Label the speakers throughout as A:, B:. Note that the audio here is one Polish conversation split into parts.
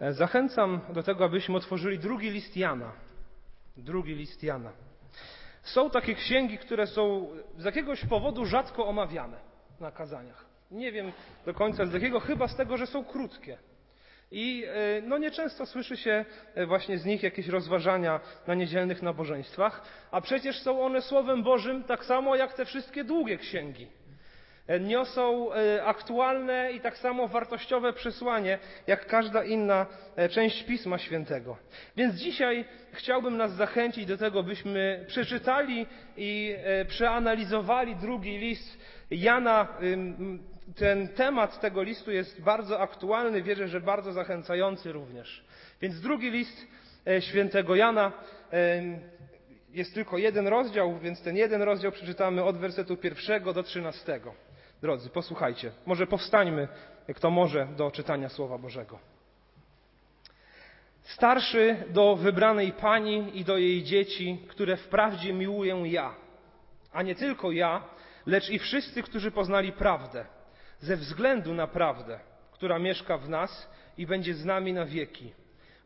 A: E, zachęcam do tego, abyśmy otworzyli drugi list Jana. Drugi list Jana. Są takie księgi, które są z jakiegoś powodu rzadko omawiane na kazaniach. Nie wiem do końca z jakiego, chyba z tego, że są krótkie. I e, no nieczęsto słyszy się e, właśnie z nich jakieś rozważania na niedzielnych nabożeństwach, a przecież są one Słowem Bożym tak samo jak te wszystkie długie księgi. E, niosą aktualne i tak samo wartościowe przesłanie, jak każda inna część Pisma Świętego. Więc dzisiaj chciałbym nas zachęcić do tego, byśmy przeczytali i przeanalizowali drugi list Jana ten temat tego listu jest bardzo aktualny, wierzę, że bardzo zachęcający również. Więc drugi list e, świętego Jana e, jest tylko jeden rozdział, więc ten jeden rozdział przeczytamy od wersetu pierwszego do trzynastego. Drodzy, posłuchajcie. Może powstańmy, kto może, do czytania Słowa Bożego. Starszy do wybranej pani i do jej dzieci, które wprawdzie miłuję ja, a nie tylko ja, lecz i wszyscy, którzy poznali prawdę ze względu na prawdę, która mieszka w nas i będzie z nami na wieki.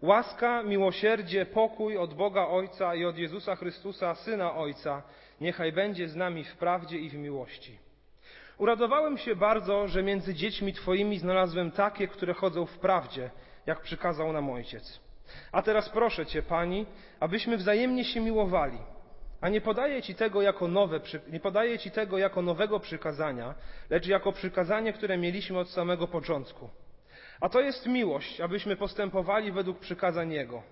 A: Łaska, miłosierdzie, pokój od Boga Ojca i od Jezusa Chrystusa, Syna Ojca, niechaj będzie z nami w prawdzie i w miłości. Uradowałem się bardzo, że między dziećmi Twoimi znalazłem takie, które chodzą w prawdzie, jak przykazał nam Ojciec. A teraz proszę Cię, Pani, abyśmy wzajemnie się miłowali a nie podaję ci tego jako nowe, nie podaję ci tego jako nowego przykazania, lecz jako przykazanie, które mieliśmy od samego początku. A to jest miłość, abyśmy postępowali według przykazań Jego.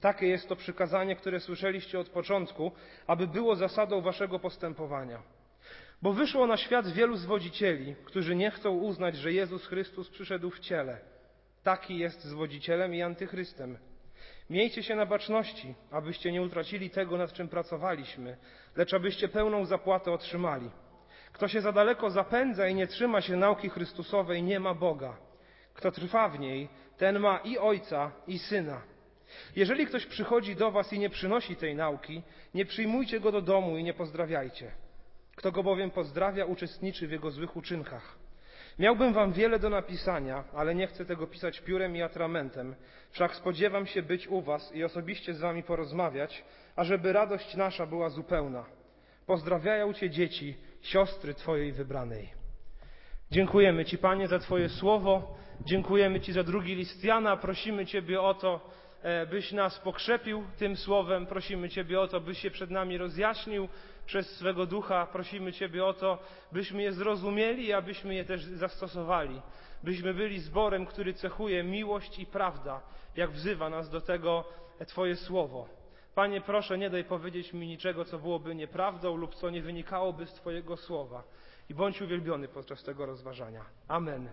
A: Takie jest to przykazanie, które słyszeliście od początku, aby było zasadą waszego postępowania. Bo wyszło na świat wielu zwodzicieli, którzy nie chcą uznać, że Jezus Chrystus przyszedł w ciele. Taki jest zwodzicielem i antychrystem. Miejcie się na baczności, abyście nie utracili tego, nad czym pracowaliśmy, lecz abyście pełną zapłatę otrzymali. Kto się za daleko zapędza i nie trzyma się nauki Chrystusowej, nie ma Boga. Kto trwa w niej, ten ma i Ojca, i Syna. Jeżeli ktoś przychodzi do was i nie przynosi tej nauki, nie przyjmujcie go do domu i nie pozdrawiajcie. Kto go bowiem pozdrawia, uczestniczy w jego złych uczynkach. Miałbym wam wiele do napisania, ale nie chcę tego pisać piórem i atramentem. Wszak spodziewam się być u was i osobiście z wami porozmawiać, ażeby radość nasza była zupełna. Pozdrawiają cię dzieci, siostry twojej wybranej. Dziękujemy Ci, Panie, za Twoje słowo. Dziękujemy Ci za drugi list Jana. Prosimy Ciebie o to, byś nas pokrzepił tym słowem. Prosimy Ciebie o to, byś się przed nami rozjaśnił przez swego ducha. Prosimy Ciebie o to, byśmy je zrozumieli abyśmy je też zastosowali. Byśmy byli zborem, który cechuje miłość i prawda, jak wzywa nas do tego Twoje słowo. Panie, proszę, nie daj powiedzieć mi niczego, co byłoby nieprawdą lub co nie wynikałoby z Twojego słowa. I bądź uwielbiony podczas tego rozważania. Amen.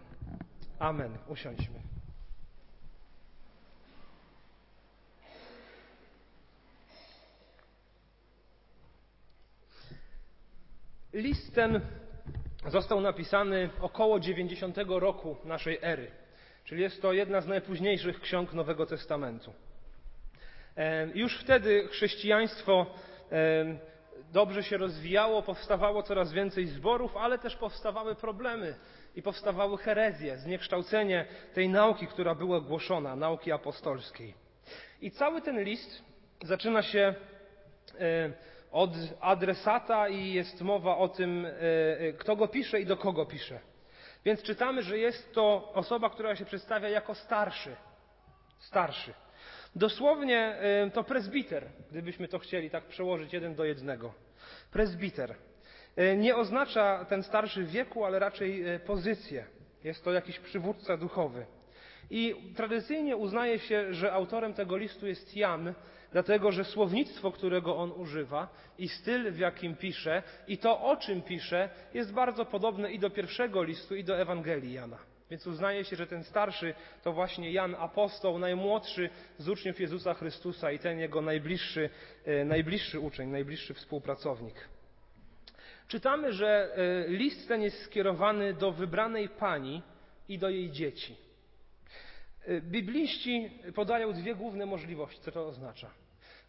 A: Amen. Usiądźmy. List ten został napisany około 90 roku naszej ery, czyli jest to jedna z najpóźniejszych ksiąg Nowego Testamentu. Już wtedy chrześcijaństwo dobrze się rozwijało, powstawało coraz więcej zborów, ale też powstawały problemy i powstawały herezje, zniekształcenie tej nauki, która była głoszona, nauki apostolskiej. I cały ten list zaczyna się od adresata i jest mowa o tym, e, e, kto go pisze i do kogo pisze. Więc czytamy, że jest to osoba, która się przedstawia jako starszy. Starszy. Dosłownie e, to prezbiter, gdybyśmy to chcieli tak przełożyć jeden do jednego. Prezbiter. Nie oznacza ten starszy wieku, ale raczej pozycję. Jest to jakiś przywódca duchowy. I tradycyjnie uznaje się, że autorem tego listu jest Jan, dlatego że słownictwo, którego on używa i styl, w jakim pisze i to, o czym pisze, jest bardzo podobne i do pierwszego listu, i do Ewangelii Jana. Więc uznaje się, że ten starszy to właśnie Jan apostoł, najmłodszy z uczniów Jezusa Chrystusa i ten jego najbliższy, e, najbliższy uczeń, najbliższy współpracownik. Czytamy, że e, list ten jest skierowany do wybranej pani i do jej dzieci. E, bibliści podają dwie główne możliwości, co to oznacza.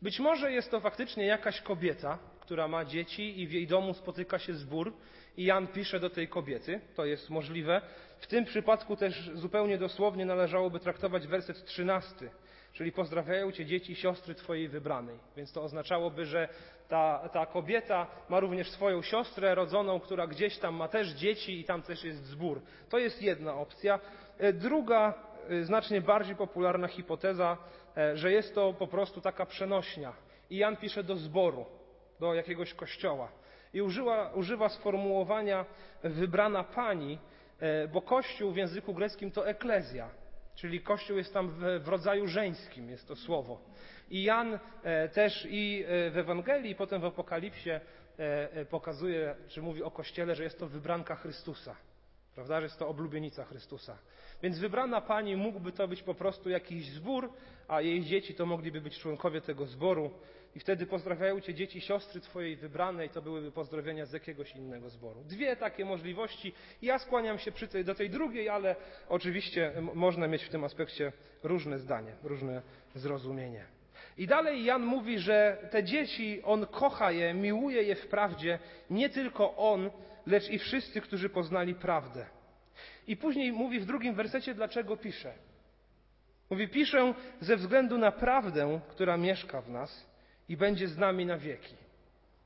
A: Być może jest to faktycznie jakaś kobieta, która ma dzieci i w jej domu spotyka się zbór i Jan pisze do tej kobiety, to jest możliwe. w tym przypadku też zupełnie dosłownie należałoby traktować werset 13, czyli pozdrawiają cię dzieci siostry twojej wybranej. Więc to oznaczałoby, że ta, ta kobieta ma również swoją siostrę rodzoną, która gdzieś tam ma też dzieci i tam też jest zbór. To jest jedna opcja. E, druga, e, znacznie bardziej popularna hipoteza, że jest to po prostu taka przenośnia. I Jan pisze do zboru, do jakiegoś kościoła. I używa, używa sformułowania wybrana pani, bo kościół w języku greckim to eklezja, czyli kościół jest tam w, rodzaju żeńskim, jest to słowo. I Jan też i w Ewangelii, i potem w Apokalipsie pokazuje, czy mówi o kościele, że jest to wybranka Chrystusa. Prawda, że jest to oblubienica Chrystusa. Więc wybrana pani mógłby to być po prostu jakiś zbór, a jej dzieci to mogliby być członkowie tego zboru. I wtedy pozdrawiają cię dzieci siostry twojej wybranej, to byłyby pozdrowienia z jakiegoś innego zboru. Dwie takie możliwości. Ja skłaniam się tej, do tej drugiej, ale oczywiście można mieć w tym aspekcie różne zdanie, różne zrozumienie. I dalej Jan mówi, że te dzieci, on kocha je, miłuje je w prawdzie, nie tylko on, lecz i wszyscy, którzy poznali prawdę. I później mówi w drugim wersecie, dlaczego pisze. Mówi, piszę ze względu na prawdę, która mieszka w nas i będzie z nami na wieki.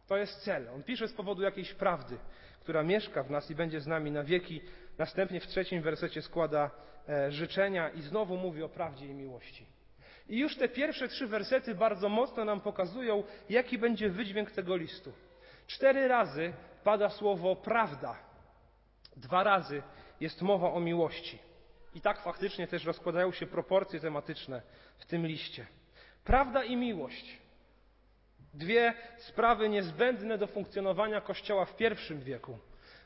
A: To jest cel. On pisze z powodu jakiejś prawdy, która mieszka w nas i będzie z nami na wieki. Następnie w trzecim wersecie składa e, życzenia i znowu mówi o prawdzie i miłości. I już te pierwsze trzy wersety bardzo mocno nam pokazują, jaki będzie wydźwięk tego listu. Cztery razy pada słowo prawda. Dwa razy jest mowa o miłości. I tak faktycznie też rozkładają się proporcje tematyczne w tym liście. Prawda i miłość. Dwie sprawy niezbędne do funkcjonowania Kościoła w pierwszym wieku.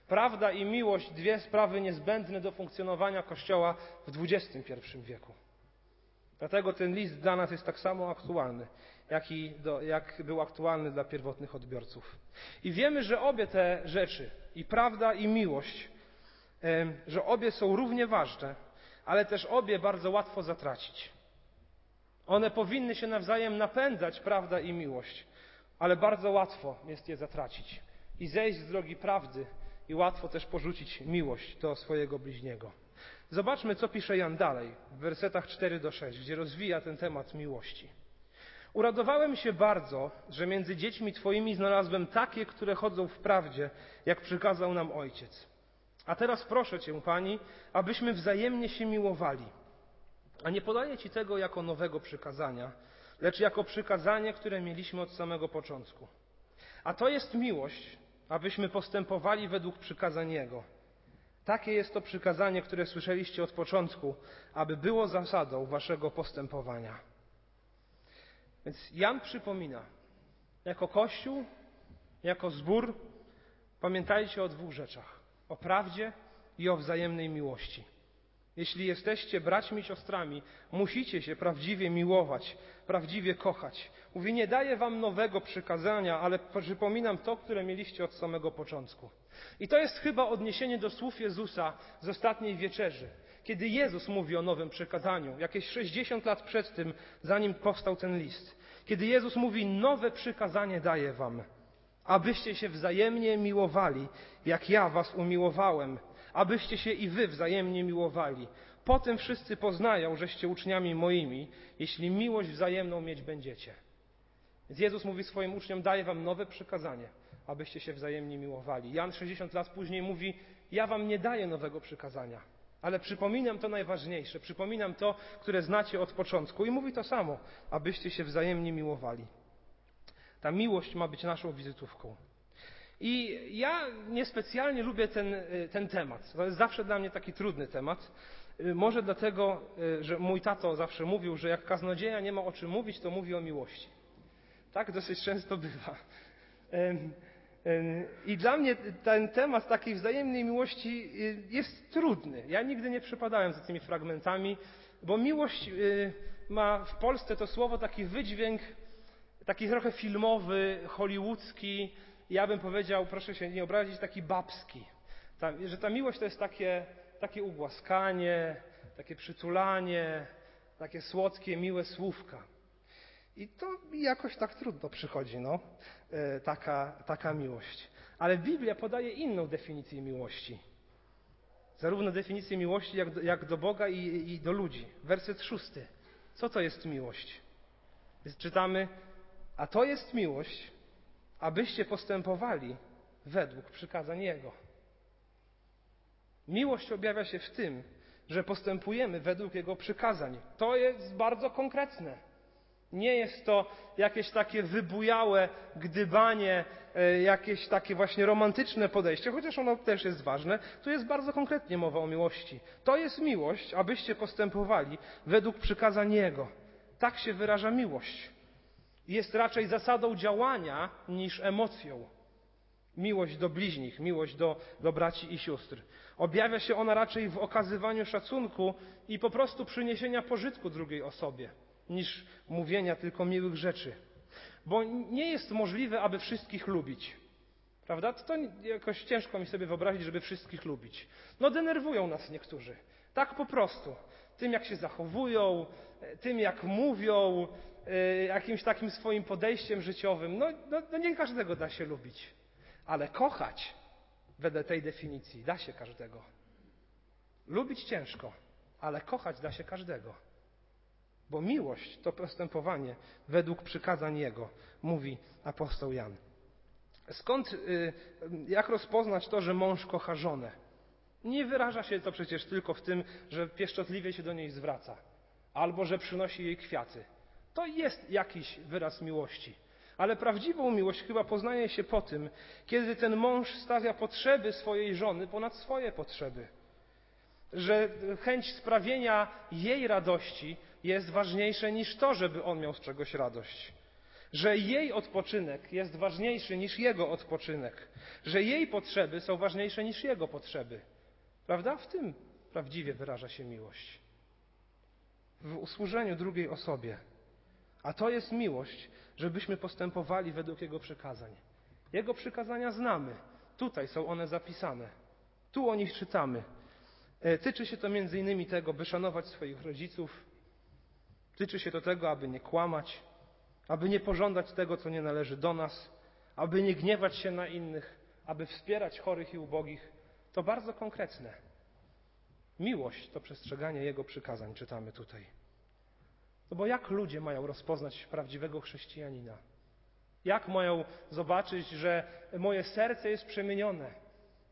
A: Prawda i miłość, dwie sprawy niezbędne do funkcjonowania Kościoła w XXI wieku. Dlatego ten list dla nas jest tak samo aktualny, jak, do, jak był aktualny dla pierwotnych odbiorców. I wiemy, że obie te rzeczy, i prawda, i miłość, że obie są równie ważne, ale też obie bardzo łatwo zatracić. One powinny się nawzajem napędzać, prawda i miłość, ale bardzo łatwo jest je zatracić i zejść z drogi prawdy i łatwo też porzucić miłość do swojego bliźniego. Zobaczmy, co pisze Jan dalej, w wersetach 4 do 6, gdzie rozwija ten temat miłości. Uradowałem się bardzo, że między dziećmi Twoimi znalazłem takie, które chodzą w prawdzie, jak przykazał nam Ojciec. A teraz proszę Cię, Pani, abyśmy wzajemnie się miłowali. A nie podaję Ci tego jako nowego przykazania, lecz jako przykazanie, które mieliśmy od samego początku. A to jest miłość, abyśmy postępowali według przykazań Jego. Takie jest to przykazanie, które słyszeliście od początku, aby było zasadą waszego postępowania. Więc Jan przypomina, jako Kościół, jako zbór, pamiętajcie o dwóch rzeczach: o prawdzie i o wzajemnej miłości. Jeśli jesteście braćmi i siostrami, musicie się prawdziwie miłować, prawdziwie kochać. Mówi, nie daję wam nowego przykazania, ale przypominam to, które mieliście od samego początku. I to jest chyba odniesienie do słów Jezusa z ostatniej wieczerzy, kiedy Jezus mówi o nowym przykazaniu, jakieś 60 lat przed tym, zanim powstał ten list. Kiedy Jezus mówi, nowe przykazanie daję wam, abyście się wzajemnie miłowali, jak ja was umiłowałem, abyście się i wy wzajemnie miłowali. Potem wszyscy poznają, żeście uczniami moimi, jeśli miłość wzajemną mieć będziecie. Więc Jezus mówi swoim uczniom, daję wam nowe przykazanie, abyście się wzajemnie miłowali. Jan 60 lat później mówi, ja wam nie daję nowego przykazania, ale przypominam to najważniejsze, przypominam to, które znacie od początku i mówi to samo, abyście się wzajemnie miłowali. Ta miłość ma być naszą wizytówką. I ja niespecjalnie lubię ten, ten temat. To jest zawsze dla mnie taki trudny temat. Może dlatego, że mój tato zawsze mówił, że jak kaznodzieja nie ma o czym mówić, to mówi o miłości. Tak dosyć często bywa. I dla mnie ten temat takiej wzajemnej miłości y, jest trudny. Ja nigdy nie przypadałem za tymi fragmentami, bo miłość y, ma w Polsce to słowo taki wydźwięk, taki trochę filmowy, hollywoodzki, ja bym powiedział, proszę się nie obrazić, taki babski. Że ta miłość to jest takie, takie ugłaskanie, takie przytulanie, takie słodkie, miłe słówka. I to jakoś tak trudno przychodzi, no, e, taka, taka miłość. Ale Biblia podaje inną definicję miłości. Zarówno definicję miłości, jak do, jak do Boga i, i do ludzi. Werset szósty. Co to jest miłość? Czytamy, a to jest miłość, abyście postępowali według przykazań Jego. Miłość objawia się w tym, że postępujemy według Jego przykazań. To jest bardzo konkretne. Nie jest to jakieś takie wybujałe gdybanie, e, jakieś takie właśnie romantyczne podejście, chociaż ono też jest ważne. Tu jest bardzo konkretnie mowa o miłości. To jest miłość, abyście postępowali według przykazań Jego. Tak się wyraża miłość. Jest raczej zasadą działania niż emocją. Miłość do bliźnich, miłość do, do braci i sióstr. Objawia się ona raczej w okazywaniu szacunku i po prostu przyniesienia pożytku drugiej osobie, niż mówienia tylko miłych rzeczy. Bo nie jest możliwe, aby wszystkich lubić. Prawda? To jakoś ciężko mi sobie wyobrazić, żeby wszystkich lubić. No denerwują nas niektórzy. Tak po prostu. Tym, jak się zachowują, tym, jak mówią, e, jakimś takim swoim podejściem życiowym. No, no, no nie każdego da się lubić. Ale kochać wedle tej definicji da się każdego. Lubić ciężko, ale kochać da się każdego. Bo miłość to postępowanie według przykazań Jego, mówi apostoł Jan. Skąd, y, jak rozpoznać to, że mąż kocha żonę? Nie wyraża się to przecież tylko w tym, że pieszczotliwie się do niej zwraca, albo że przynosi jej kwiaty. To jest jakiś wyraz miłości. Ale prawdziwą miłość chyba poznaje się po tym, kiedy ten mąż stawia potrzeby swojej żony ponad swoje potrzeby. Że chęć sprawienia jej radości jest ważniejsze niż to, żeby on miał z czegoś radość. Że jej odpoczynek jest ważniejszy niż jego odpoczynek. Że jej potrzeby są ważniejsze niż jego potrzeby. Prawda? W tym prawdziwie wyraża się miłość. W usłużeniu drugiej osobie. A to jest miłość, żebyśmy postępowali według Jego przykazań. Jego przykazania znamy. Tutaj są one zapisane. Tu o nich czytamy. E, tyczy się to między innymi tego, by szanować swoich rodziców. Tyczy się to tego, aby nie kłamać, aby nie pożądać tego, co nie należy do nas, aby nie gniewać się na innych, aby wspierać chorych i ubogich. To bardzo konkretne. Miłość to przestrzeganie Jego przykazań, czytamy tutaj. No bo jak ludzie mają rozpoznać prawdziwego chrześcijanina? Jak mają zobaczyć, że moje serce jest przemienione?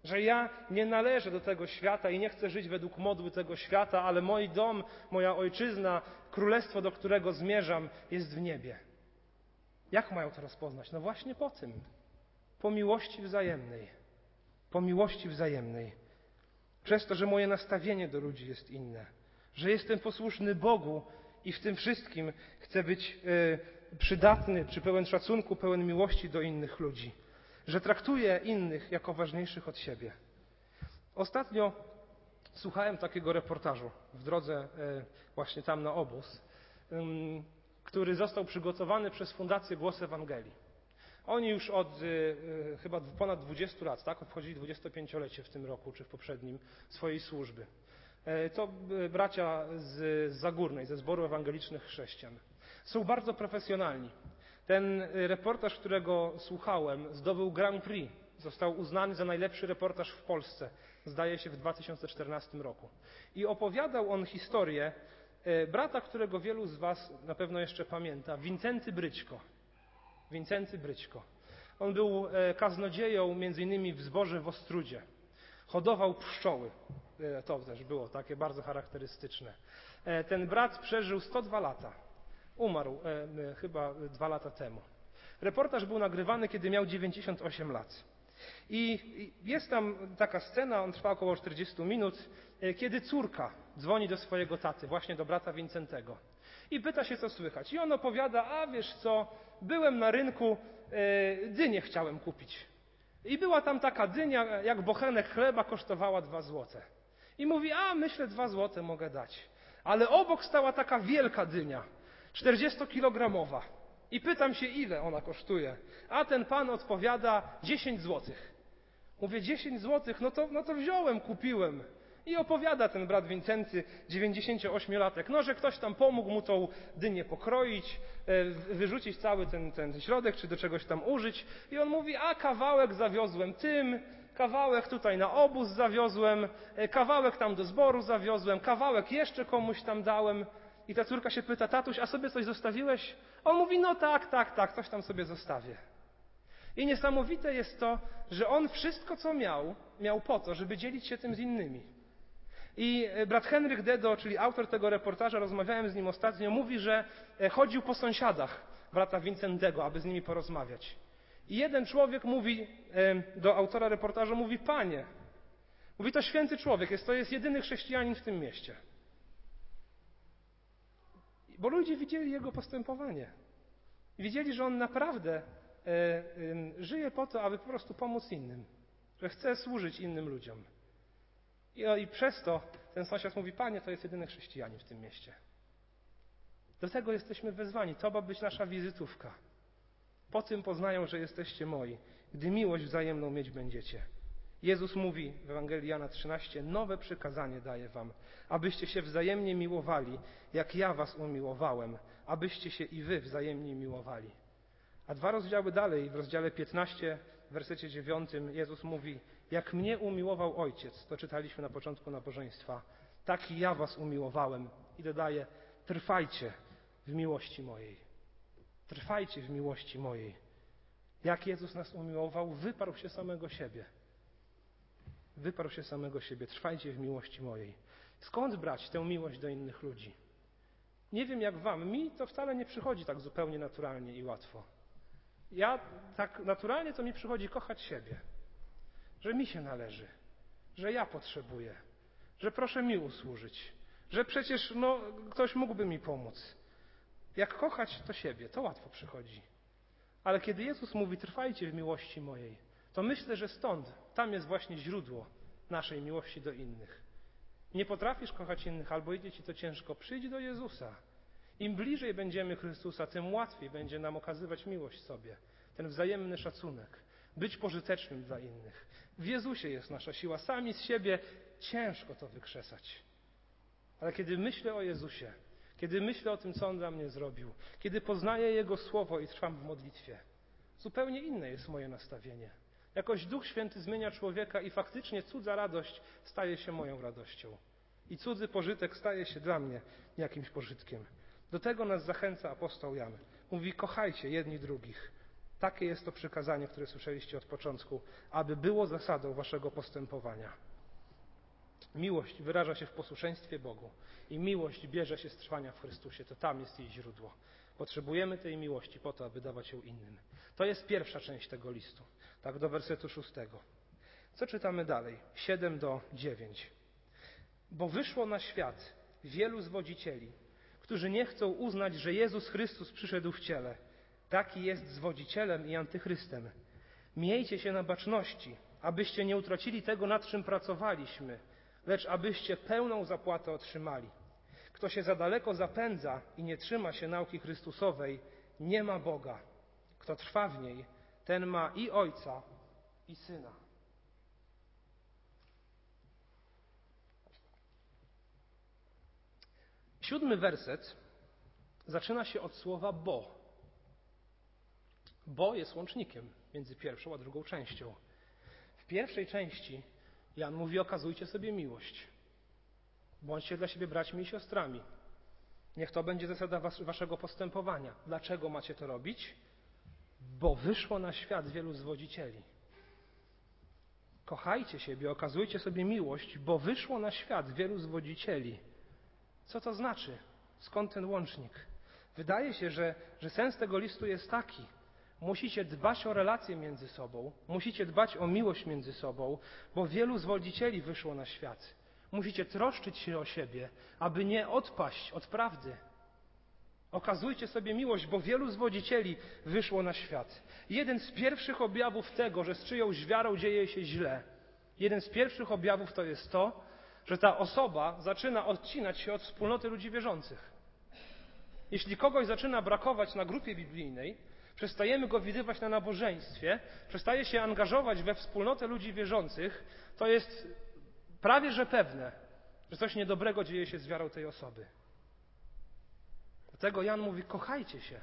A: Że ja nie należę do tego świata i nie chcę żyć według modły tego świata, ale mój dom, moja ojczyzna, królestwo, do którego zmierzam, jest w niebie. Jak mają to rozpoznać? No właśnie po tym. Po miłości wzajemnej. Po miłości wzajemnej. Przez to, że moje nastawienie do ludzi jest inne. Że jestem posłuszny Bogu i w tym wszystkim chcę być e, przydatny, czy pełen szacunku, pełen miłości do innych ludzi, że traktuję innych jako ważniejszych od siebie. Ostatnio słuchałem takiego reportażu w drodze e, właśnie tam na obóz, który został przygotowany przez Fundację Głos Ewangelii. Oni już od e, chyba ponad 20 lat, tak, obchodzili 25-lecie w tym roku czy w poprzednim swojej służby. E, to e, bracia z Zagórnej, ze Zboru Ewangelicznych Chrześcijan. Są bardzo profesjonalni. Ten e, reportaż, którego słuchałem, zdobył Grand Prix. Został uznany za najlepszy reportaż w Polsce, zdaje się w 2014 roku. I opowiadał on historię brata, którego wielu z Was na pewno jeszcze pamięta, Wincenty Bryćko. Wincenty Bryćko. On był kaznodzieją między innymi w zborze w Ostrudzie. Hodował pszczoły. E, to też było takie bardzo charakterystyczne. E, ten brat przeżył 102 lata. Umarł e, chyba dwa lata temu. Reportaż był nagrywany, kiedy miał 98 lat. I jest tam taka scena, on trwa około 40 minut, kiedy córka dzwoni do swojego taty, właśnie do brata Wincentego. I pyta się, co słychać. I on opowiada, a wiesz co, byłem na rynku, dynię chciałem kupić. I była tam taka dynia, jak bochenek chleba, kosztowała dwa złote. I mówi, a myślę, dwa złote mogę dać. Ale obok stała taka wielka dynia, 40-kilogramowa. I pytam się, ile ona kosztuje. A ten pan odpowiada, 10 złotych. Mówię, 10 złotych, no to, no to wziąłem, kupiłem. I opowiada ten brat Wincenty, 98-latek, no, że ktoś tam pomógł mu tą dynię pokroić, e, wyrzucić cały ten, ten środek, czy do czegoś tam użyć. I on mówi, a kawałek zawiozłem tym, kawałek tutaj na obóz zawiozłem, e, kawałek tam do zboru zawiozłem, kawałek jeszcze komuś tam dałem. I ta córka się pyta, tatuś, a sobie coś zostawiłeś? On mówi, no tak, tak, tak, coś tam sobie zostawię. I niesamowite jest to, że on wszystko, co miał, miał po to, żeby dzielić się tym z innymi. I e, brat Henryk Dedo, czyli autor tego reportaża, rozmawiałem z nim ostatnio, mówi, że e, chodził po sąsiadach brata Vincentego, aby z nimi porozmawiać. I jeden człowiek mówi e, do autora reportażu, mówi, panie, mówi, to święty człowiek jest, to jest jedyny chrześcijanin w tym mieście. Bo ludzie widzieli jego postępowanie. Widzieli, że on naprawdę żyje po to, aby po prostu pomóc innym, że chce służyć innym ludziom. I, I przez to ten sąsiad mówi, panie, to jest jedyny chrześcijanin w tym mieście. Do tego jesteśmy wezwani. To ma być nasza wizytówka. Po tym poznają, że jesteście moi, gdy miłość wzajemną mieć będziecie. Jezus mówi w Ewangelii Jana 13: Nowe przykazanie daję wam, abyście się wzajemnie miłowali, jak ja was umiłowałem, abyście się i wy wzajemnie miłowali. A dwa rozdziały dalej, w rozdziale 15, w wersecie 9, Jezus mówi: Jak mnie umiłował Ojciec, to czytaliśmy na początku nabożeństwa, tak i ja was umiłowałem. I dodaje: Trwajcie w miłości mojej. Trwajcie w miłości mojej. Jak Jezus nas umiłował, wyparł się samego siebie. Wyparł się samego siebie. Trwajcie w miłości mojej. Skąd brać tę miłość do innych ludzi? Nie wiem jak wam, mi to wcale nie przychodzi tak zupełnie naturalnie i łatwo. Ja tak naturalnie to mi przychodzi kochać siebie, że mi się należy, że ja potrzebuję, że proszę mi usłużyć, że przecież no, ktoś mógłby mi pomóc. Jak kochać to siebie, to łatwo przychodzi. Ale kiedy Jezus mówi, trwajcie w miłości mojej, to myślę, że stąd, tam jest właśnie źródło naszej miłości do innych. Nie potrafisz kochać innych, albo idzie ci to ciężko, przyjdź do Jezusa. Im bliżej będziemy Chrystusa, tym łatwiej będzie nam okazywać miłość sobie, ten wzajemny szacunek, być pożytecznym dla innych. W Jezusie jest nasza siła. Sami z siebie ciężko to wykrzesać. Ale kiedy myślę o Jezusie, kiedy myślę o tym, co On dla mnie zrobił, kiedy poznaję Jego słowo i trwam w modlitwie, zupełnie inne jest moje nastawienie. Jakoś Duch Święty zmienia człowieka i faktycznie cudza radość staje się moją radością. I cudzy pożytek staje się dla mnie jakimś pożytkiem. Do tego nas zachęca apostoł Jan. Mówi: kochajcie jedni drugich. Takie jest to przykazanie, które słyszeliście od początku, aby było zasadą waszego postępowania. Miłość wyraża się w posłuszeństwie Bogu i miłość bierze się z trwania w Chrystusie. To tam jest jej źródło. Potrzebujemy tej miłości po to, aby dawać ją innym. To jest pierwsza część tego listu, tak do wersetu szóstego. Co czytamy dalej? 7 do 9. Bo wyszło na świat wielu zwodzicieli, którzy nie chcą uznać, że Jezus Chrystus przyszedł w ciele. Taki jest zwodzicielem i antychrystem. Miejcie się na baczności, abyście nie utracili tego, nad czym pracowaliśmy, lecz abyście pełną zapłatę otrzymali. Kto się za daleko zapędza i nie trzyma się nauki Chrystusowej, nie ma Boga. Kto trwa w niej, ten ma i Ojca, i Syna. Siódmy werset zaczyna się od słowa bo. Bo jest łącznikiem między pierwszą a drugą częścią. W pierwszej części Jan mówi: okazujcie sobie miłość. Bądźcie dla siebie braćmi i siostrami. Niech to będzie zasada was, waszego postępowania. Dlaczego macie to robić? Bo wyszło na świat wielu zwodzicieli. Kochajcie siebie, okazujcie sobie miłość, bo wyszło na świat wielu zwodzicieli. Co to znaczy? Skąd ten łącznik? Wydaje się, że, że sens tego listu jest taki. Musicie dbać o relacje między sobą, musicie dbać o miłość między sobą, bo wielu zwodzicieli wyszło na świat. Musicie troszczyć się o siebie, aby nie odpaść od prawdy. Okazujcie sobie miłość, bo wielu zwodzicieli wyszło na świat. Jeden z pierwszych objawów tego, że z czyjąś wiarą dzieje się źle, jeden z pierwszych objawów to jest to, że ta osoba zaczyna odcinać się od wspólnoty ludzi wierzących. Jeśli kogoś zaczyna brakować na grupie biblijnej, przestajemy go widywać na nabożeństwie, przestaje się angażować we wspólnotę ludzi wierzących, to jest prawie że pewne, że coś niedobrego dzieje się z wiarą tej osoby. Dlatego Jan mówi: kochajcie się,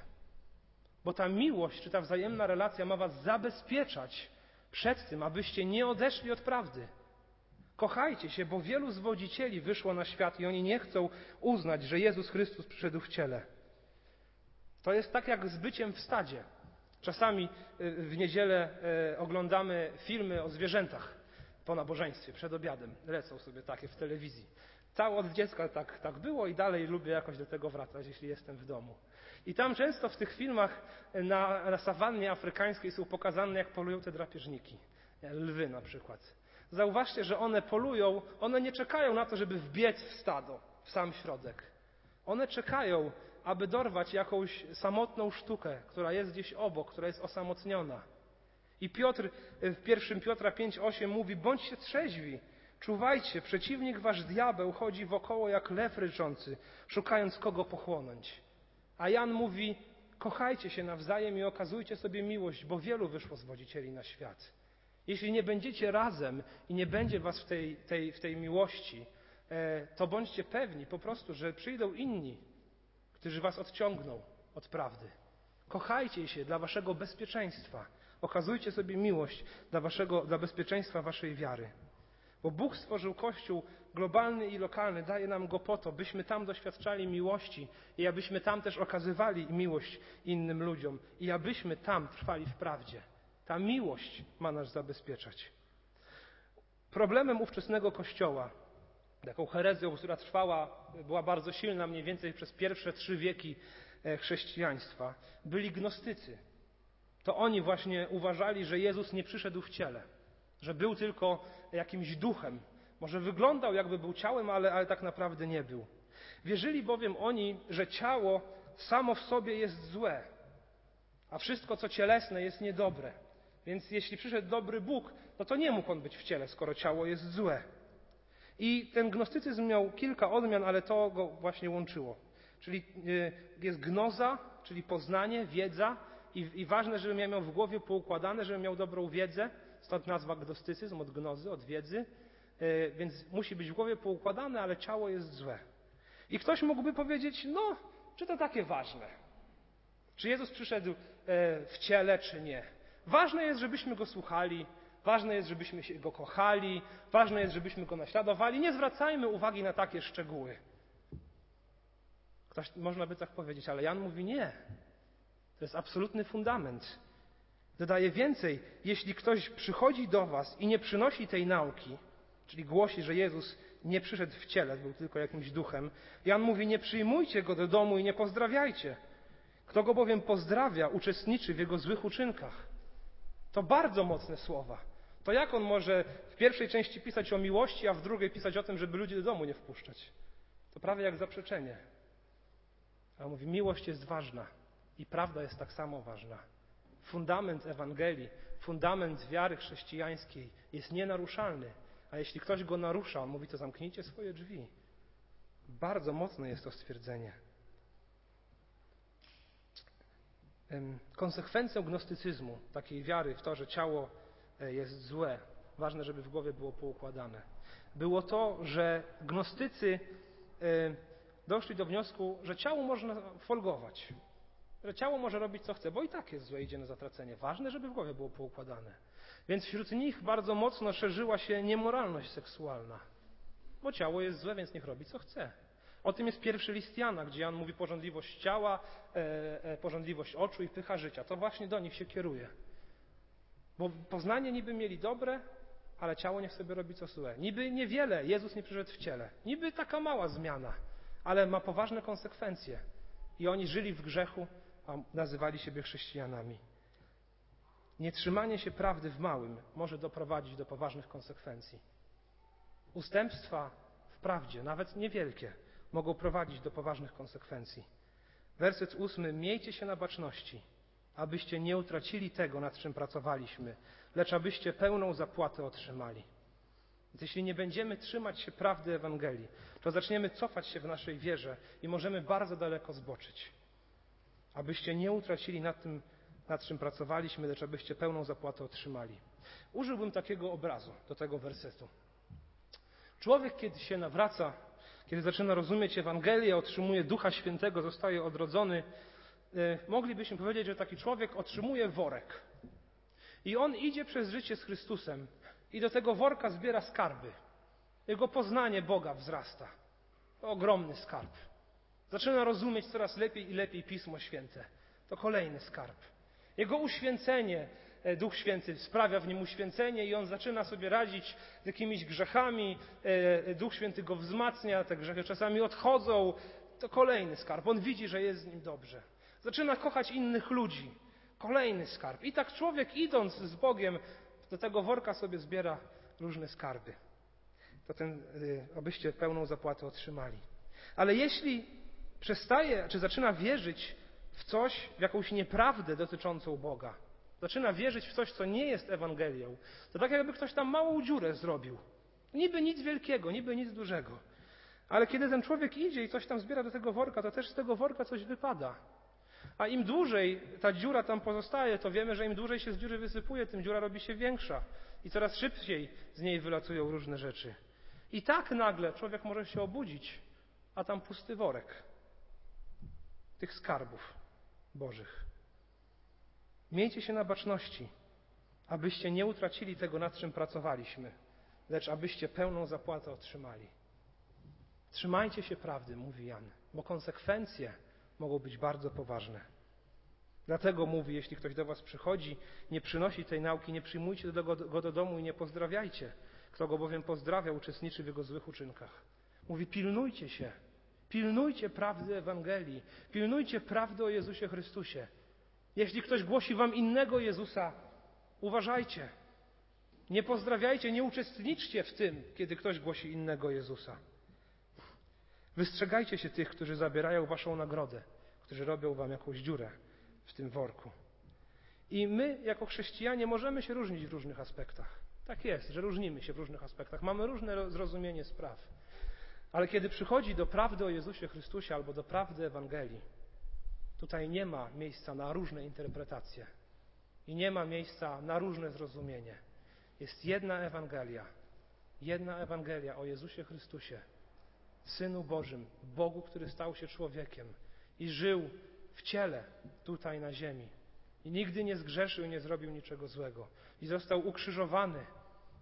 A: bo ta miłość czy ta wzajemna relacja ma was zabezpieczać przed tym, abyście nie odeszli od prawdy. Kochajcie się, bo wielu zwodzicieli wyszło na świat i oni nie chcą uznać, że Jezus Chrystus przyszedł w ciele. To jest tak jak z byciem w stadzie. Czasami y, w niedzielę y, oglądamy filmy o zwierzętach po nabożeństwie, przed obiadem. Lecą sobie takie w telewizji. Całe od dziecka tak, tak było i dalej lubię jakoś do tego wracać, jeśli jestem w domu. I tam często w tych filmach na, na sawannie afrykańskiej są pokazane, jak polują te drapieżniki. Lwy na przykład. Zauważcie, że one polują, one nie czekają na to, żeby wbiec w stado, w sam środek. One czekają, aby dorwać jakąś samotną sztukę, która jest gdzieś obok, która jest osamotniona. I Piotr w pierwszym Piotra 5:8 mówi: bądźcie trzeźwi, czuwajcie, przeciwnik wasz diabeł chodzi wokoło jak lew ryczący, szukając kogo pochłonąć. A Jan mówi: kochajcie się nawzajem i okazujcie sobie miłość, bo wielu wyszło zwodzicieli na świat. Jeśli nie będziecie razem i nie będzie was w tej, tej, w tej miłości, e, to bądźcie pewni po prostu, że przyjdą inni, którzy was odciągną od prawdy. Kochajcie się dla waszego bezpieczeństwa. Okazujcie sobie miłość dla, waszego, dla bezpieczeństwa waszej wiary. Bo Bóg stworzył Kościół globalny i lokalny, daje nam go po to, byśmy tam doświadczali miłości i abyśmy tam też okazywali miłość innym ludziom i abyśmy tam trwali w prawdzie. Ta miłość ma nas zabezpieczać. Problemem ówczesnego Kościoła, taką herezją, która trwała, była bardzo silna mniej więcej przez pierwsze trzy wieki e, chrześcijaństwa, byli gnostycy. To oni właśnie uważali, że Jezus nie przyszedł w ciele, że był tylko jakimś duchem. Może wyglądał jakby był ciałem, ale, ale tak naprawdę nie był. Wierzyli bowiem oni, że ciało samo w sobie jest złe, a wszystko co cielesne jest niedobre. Więc jeśli przyszedł dobry Bóg, no to nie mógł on być w ciele, skoro ciało jest złe. I ten gnostycyzm miał kilka odmian, ale to go właśnie łączyło. Czyli y, jest gnoza, czyli poznanie, wiedza i, i ważne, żebym ja miał w głowie poukładane, żebym miał dobrą wiedzę, stąd nazwa gnostycyzm od gnozy, od wiedzy, y, więc musi być w głowie poukładane, ale ciało jest złe. I ktoś mógłby powiedzieć, no, czy to takie ważne? Czy Jezus przyszedł y, w ciele, czy nie? Ważne jest, żebyśmy go słuchali, ważne jest, żebyśmy go kochali, ważne jest, żebyśmy go naśladowali. Nie zwracajmy uwagi na takie szczegóły. Ktoś, można by tak powiedzieć, ale Jan mówi nie. To jest absolutny fundament. Dodaje więcej, jeśli ktoś przychodzi do Was i nie przynosi tej nauki, czyli głosi, że Jezus nie przyszedł w ciele, był tylko jakimś duchem, Jan mówi: Nie przyjmujcie go do domu i nie pozdrawiajcie. Kto go bowiem pozdrawia, uczestniczy w jego złych uczynkach. To bardzo mocne słowa. To jak on może w pierwszej części pisać o miłości, a w drugiej pisać o tym, żeby ludzi do domu nie wpuszczać? To prawie jak zaprzeczenie. A on mówi, miłość jest ważna i prawda jest tak samo ważna. Fundament Ewangelii, fundament wiary chrześcijańskiej jest nienaruszalny. A jeśli ktoś go narusza, on mówi, to zamknijcie swoje drzwi. Bardzo mocne jest to stwierdzenie. konsekwencją gnostycyzmu, takiej wiary w to, że ciało jest złe, ważne, żeby w głowie było poukładane, było to, że gnostycy e, doszli do wniosku, że ciało można folgować, że ciało może robić co chce, bo i tak jest złe, idzie na zatracenie. Ważne, żeby w głowie było poukładane. Więc wśród nich bardzo mocno szerzyła się niemoralność seksualna, bo ciało jest złe, więc niech robi co chce. O tym jest pierwszy list Jana, gdzie Jan mówi porządliwość ciała, e, e, porządliwość oczu i pycha życia. To właśnie do nich się kieruje. Bo poznanie niby mieli dobre, ale ciało niech sobie robi co złe. Niby niewiele, Jezus nie przyszedł w ciele. Niby taka mała zmiana, ale ma poważne konsekwencje. I oni żyli w grzechu, a nazywali siebie chrześcijanami. Nietrzymanie się prawdy w małym może doprowadzić do poważnych konsekwencji. Ustępstwa w prawdzie, nawet niewielkie, mogą prowadzić do poważnych konsekwencji. Werset ósmy. Miejcie się na baczności, abyście nie utracili tego, nad czym pracowaliśmy, lecz abyście pełną zapłatę otrzymali. Więc jeśli nie będziemy trzymać się prawdy Ewangelii, to zaczniemy cofać się w naszej wierze i możemy bardzo daleko zboczyć. Abyście nie utracili nad tym, nad czym pracowaliśmy, lecz abyście pełną zapłatę otrzymali. Użyłbym takiego obrazu do tego wersetu. Człowiek, kiedy się nawraca kiedy zaczyna rozumieć Ewangelię, otrzymuje Ducha Świętego, zostaje odrodzony, moglibyśmy powiedzieć, że taki człowiek otrzymuje worek. I on idzie przez życie z Chrystusem i do tego worka zbiera skarby. Jego poznanie Boga wzrasta. To ogromny skarb. Zaczyna rozumieć coraz lepiej i lepiej Pismo Święte. To kolejny skarb. Jego uświęcenie, e, Duch Święty sprawia w nim uświęcenie i on zaczyna sobie radzić z jakimiś grzechami. E, Duch Święty go wzmacnia, te grzechy czasami odchodzą. To kolejny skarb. On widzi, że jest z nim dobrze. Zaczyna kochać innych ludzi. Kolejny skarb. I tak człowiek idąc z Bogiem do tego worka sobie zbiera różne skarby. To ten, y, abyście pełną zapłatę otrzymali. Ale jeśli przestaje, czy zaczyna wierzyć w coś, w jakąś nieprawdę dotyczącą Boga, zaczyna wierzyć w coś, co nie jest Ewangelią, to tak jakby ktoś tam małą dziurę zrobił. Niby nic wielkiego, niby nic dużego. Ale kiedy ten człowiek idzie i coś tam zbiera do tego worka, to też z tego worka coś wypada. A im dłużej ta dziura tam pozostaje, to wiemy, że im dłużej się z dziury wysypuje, tym dziura robi się większa i coraz szybciej z niej wylatują różne rzeczy. I tak nagle człowiek może się obudzić, a tam pusty worek tych skarbów Bożych. Miejcie się na baczności, abyście nie utracili tego, nad czym pracowaliśmy, lecz abyście pełną zapłatę otrzymali. Trzymajcie się prawdy, mówi Jan, bo konsekwencje mogą być bardzo poważne. Dlatego mówi, jeśli ktoś do Was przychodzi, nie przynosi tej nauki, nie przyjmujcie go do domu i nie pozdrawiajcie. Kto go bowiem pozdrawia, uczestniczy w jego złych uczynkach. Mówi, pilnujcie się, pilnujcie prawdy Ewangelii, pilnujcie prawdy o Jezusie Chrystusie. Jeśli ktoś głosi Wam innego Jezusa, uważajcie. Nie pozdrawiajcie, nie uczestniczcie w tym, kiedy ktoś głosi innego Jezusa. Wystrzegajcie się tych, którzy zabierają waszą nagrodę, którzy robią wam jakąś dziurę w tym worku. I my, jako chrześcijanie, możemy się różnić w różnych aspektach. Tak jest, że różnimy się w różnych aspektach. Mamy różne zrozumienie spraw. Ale kiedy przychodzi do prawdy o Jezusie Chrystusie albo do prawdy Ewangelii, tutaj nie ma miejsca na różne interpretacje i nie ma miejsca na różne zrozumienie. Jest jedna Ewangelia, jedna Ewangelia o Jezusie Chrystusie, Synu Bożym, Bogu, który stał się człowiekiem i żył w ciele tutaj na ziemi. I nigdy nie zgrzeszył nie zrobił niczego złego. I został ukrzyżowany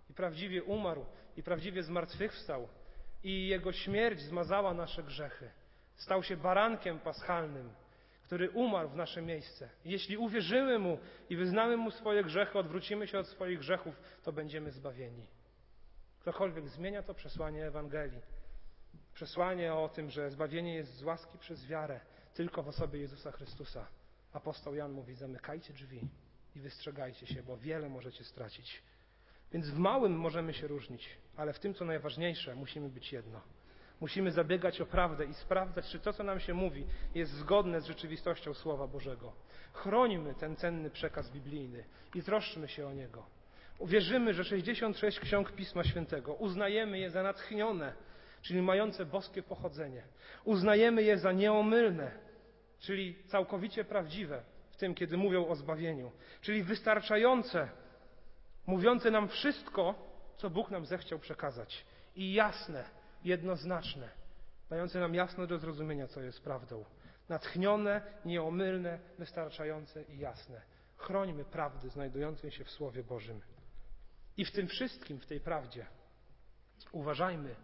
A: i prawdziwie umarł i prawdziwie zmartwychwstał i jego śmierć zmazała nasze grzechy. Stał się barankiem paschalnym, który umarł w nasze miejsce. Jeśli uwierzymy Mu i wyznamy Mu swoje grzechy, odwrócimy się od swoich grzechów, to będziemy zbawieni. Ktokolwiek zmienia to przesłanie Ewangelii, Przesłanie o tym, że zbawienie jest z łaski przez wiarę tylko w osobie Jezusa Chrystusa. Apostoł Jan mówi: zamykajcie drzwi i wystrzegajcie się, bo wiele możecie stracić. Więc w małym możemy się różnić, ale w tym, co najważniejsze, musimy być jedno. Musimy zabiegać o prawdę i sprawdzać, czy to, co nam się mówi, jest zgodne z rzeczywistością Słowa Bożego. Chrońmy ten cenny przekaz biblijny i troszczmy się o niego. Uwierzymy, że 66 ksiąg Pisma Świętego uznajemy je za natchnione czyli mające boskie pochodzenie. Uznajemy je za nieomylne, czyli całkowicie prawdziwe w tym, kiedy mówią o zbawieniu, czyli wystarczające, mówiące nam wszystko, co Bóg nam zechciał przekazać i jasne, jednoznaczne, dające nam jasno do zrozumienia, co jest prawdą. Natchnione, nieomylne, wystarczające i jasne. Chrońmy prawdy znajdującej się w Słowie Bożym. I w tym wszystkim, w tej prawdzie, uważajmy,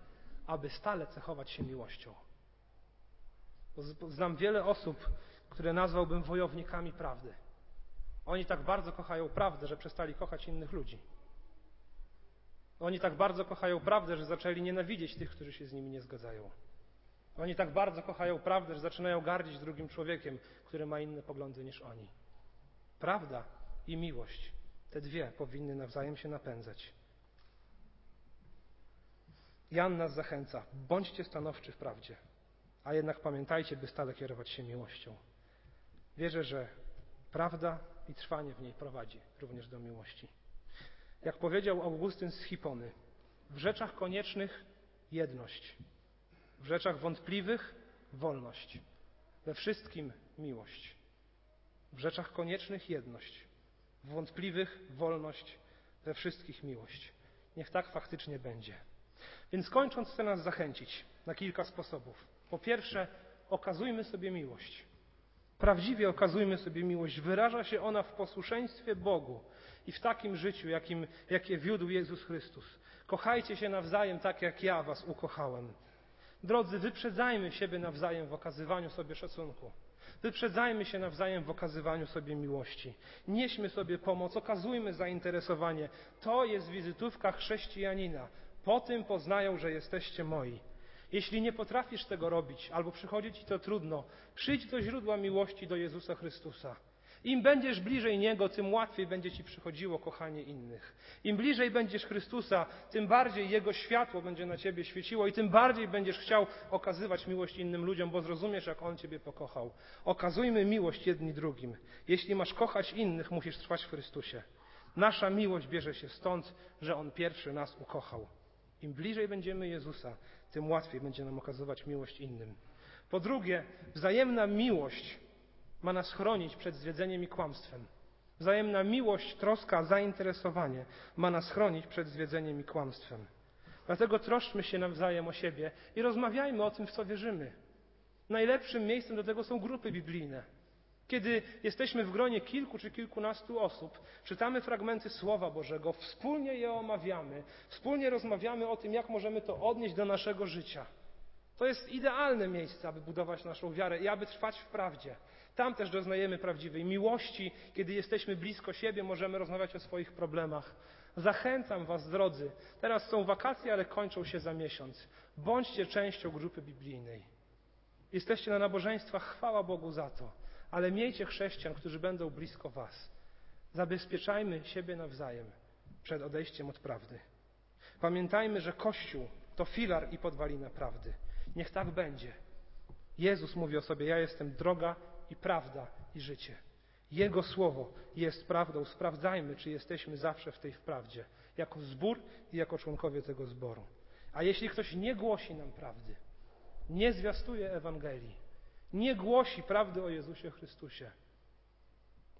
A: aby stale cechować się miłością. Znam wiele osób, które nazwałbym wojownikami prawdy. Oni tak bardzo kochają prawdę, że przestali kochać innych ludzi. Oni tak bardzo kochają prawdę, że zaczęli nienawidzieć tych, którzy się z nimi nie zgadzają. Oni tak bardzo kochają prawdę, że zaczynają gardzić drugim człowiekiem, który ma inne poglądy niż oni. Prawda i miłość, te dwie powinny nawzajem się napędzać. Jan nas zachęca: bądźcie stanowczy w prawdzie, a jednak pamiętajcie, by stale kierować się miłością. Wierzę, że prawda i trwanie w niej prowadzi również do miłości. Jak powiedział Augustyn z Hipony, w rzeczach koniecznych jedność, w rzeczach wątpliwych wolność, we wszystkim miłość. W rzeczach koniecznych jedność, w wątpliwych wolność, we wszystkich miłość. Niech tak faktycznie będzie. Więc kończąc, chcę nas zachęcić na kilka sposobów. Po pierwsze, okazujmy sobie miłość. Prawdziwie okazujmy sobie miłość. Wyraża się ona w posłuszeństwie Bogu i w takim życiu, jakim, jakie wiódł Jezus Chrystus. Kochajcie się nawzajem tak, jak ja was ukochałem. Drodzy, wyprzedzajmy siebie nawzajem w okazywaniu sobie szacunku. Wyprzedzajmy się nawzajem w okazywaniu sobie miłości. Nieśmy sobie pomoc, okazujmy zainteresowanie. To jest wizytówka chrześcijanina. Po tym poznają, że jesteście moi. Jeśli nie potrafisz tego robić, albo przychodzi ci to trudno, przyjdź do źródła miłości do Jezusa Chrystusa. Im będziesz bliżej Niego, tym łatwiej będzie Ci przychodziło kochanie innych. Im bliżej będziesz Chrystusa, tym bardziej Jego światło będzie na Ciebie świeciło i tym bardziej będziesz chciał okazywać miłość innym ludziom, bo zrozumiesz, jak On Ciebie pokochał. Okazujmy miłość jedni drugim. Jeśli masz kochać innych, musisz trwać w Chrystusie. Nasza miłość bierze się stąd, że On pierwszy nas ukochał. Im bliżej będziemy Jezusa, tym łatwiej będzie nam okazywać miłość innym. Po drugie, wzajemna miłość ma nas chronić przed zwiedzeniem i kłamstwem. Wzajemna miłość, troska, zainteresowanie ma nas chronić przed zwiedzeniem i kłamstwem. Dlatego troszczmy się nawzajem o siebie i rozmawiajmy o tym, w co wierzymy. Najlepszym miejscem do tego są grupy biblijne. Kiedy jesteśmy w gronie kilku czy kilkunastu osób, czytamy fragmenty Słowa Bożego, wspólnie je omawiamy, wspólnie rozmawiamy o tym, jak możemy to odnieść do naszego życia. To jest idealne miejsce, aby budować naszą wiarę i aby trwać w prawdzie. Tam też doznajemy prawdziwej miłości. Kiedy jesteśmy blisko siebie, możemy rozmawiać o swoich problemach. Zachęcam Was, drodzy. Teraz są wakacje, ale kończą się za miesiąc. Bądźcie częścią grupy biblijnej. Jesteście na nabożeństwach, chwała Bogu za to. Ale miejcie chrześcijan, którzy będą blisko Was. Zabezpieczajmy siebie nawzajem przed odejściem od prawdy. Pamiętajmy, że Kościół to filar i podwalina prawdy. Niech tak będzie. Jezus mówi o sobie: Ja jestem droga i prawda i życie. Jego słowo jest prawdą. Sprawdzajmy, czy jesteśmy zawsze w tej wprawdzie, jako zbór i jako członkowie tego zboru. A jeśli ktoś nie głosi nam prawdy, nie zwiastuje Ewangelii, nie głosi prawdy o Jezusie Chrystusie,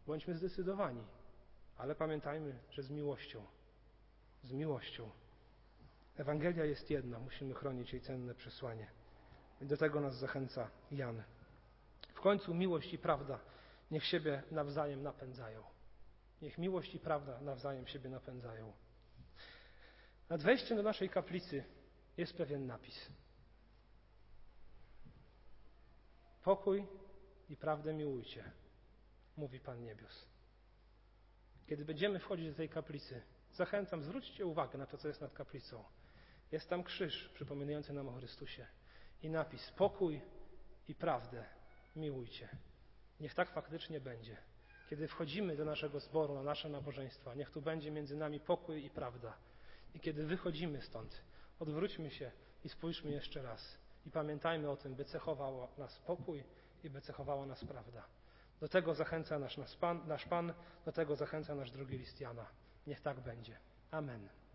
A: bądźmy zdecydowani, ale pamiętajmy, że z miłością. Z miłością. Ewangelia jest jedna, musimy chronić jej cenne przesłanie. Do tego nas zachęca Jan. W końcu miłość i prawda niech siebie nawzajem napędzają. Niech miłość i prawda nawzajem siebie napędzają. Nad wejściem do naszej kaplicy jest pewien napis. Pokój i prawdę miłujcie, mówi Pan Niebios. Kiedy będziemy wchodzić do tej kaplicy, zachęcam, zwróćcie uwagę na to, co jest nad kaplicą. Jest tam krzyż przypominający nam o Chrystusie i napis pokój i prawdę miłujcie. Niech tak faktycznie będzie. Kiedy wchodzimy do naszego zboru, na nasze nabożeństwa, niech tu będzie między nami pokój i prawda. I kiedy wychodzimy stąd, odwróćmy się i spójrzmy jeszcze raz. I pamiętajmy o tym, by cechowało nas pokój i by cechowała nas prawda. Do tego zachęca nasz, nasz, Pan, nasz Pan, do tego zachęca nasz drugi list Jana. Niech tak będzie. Amen.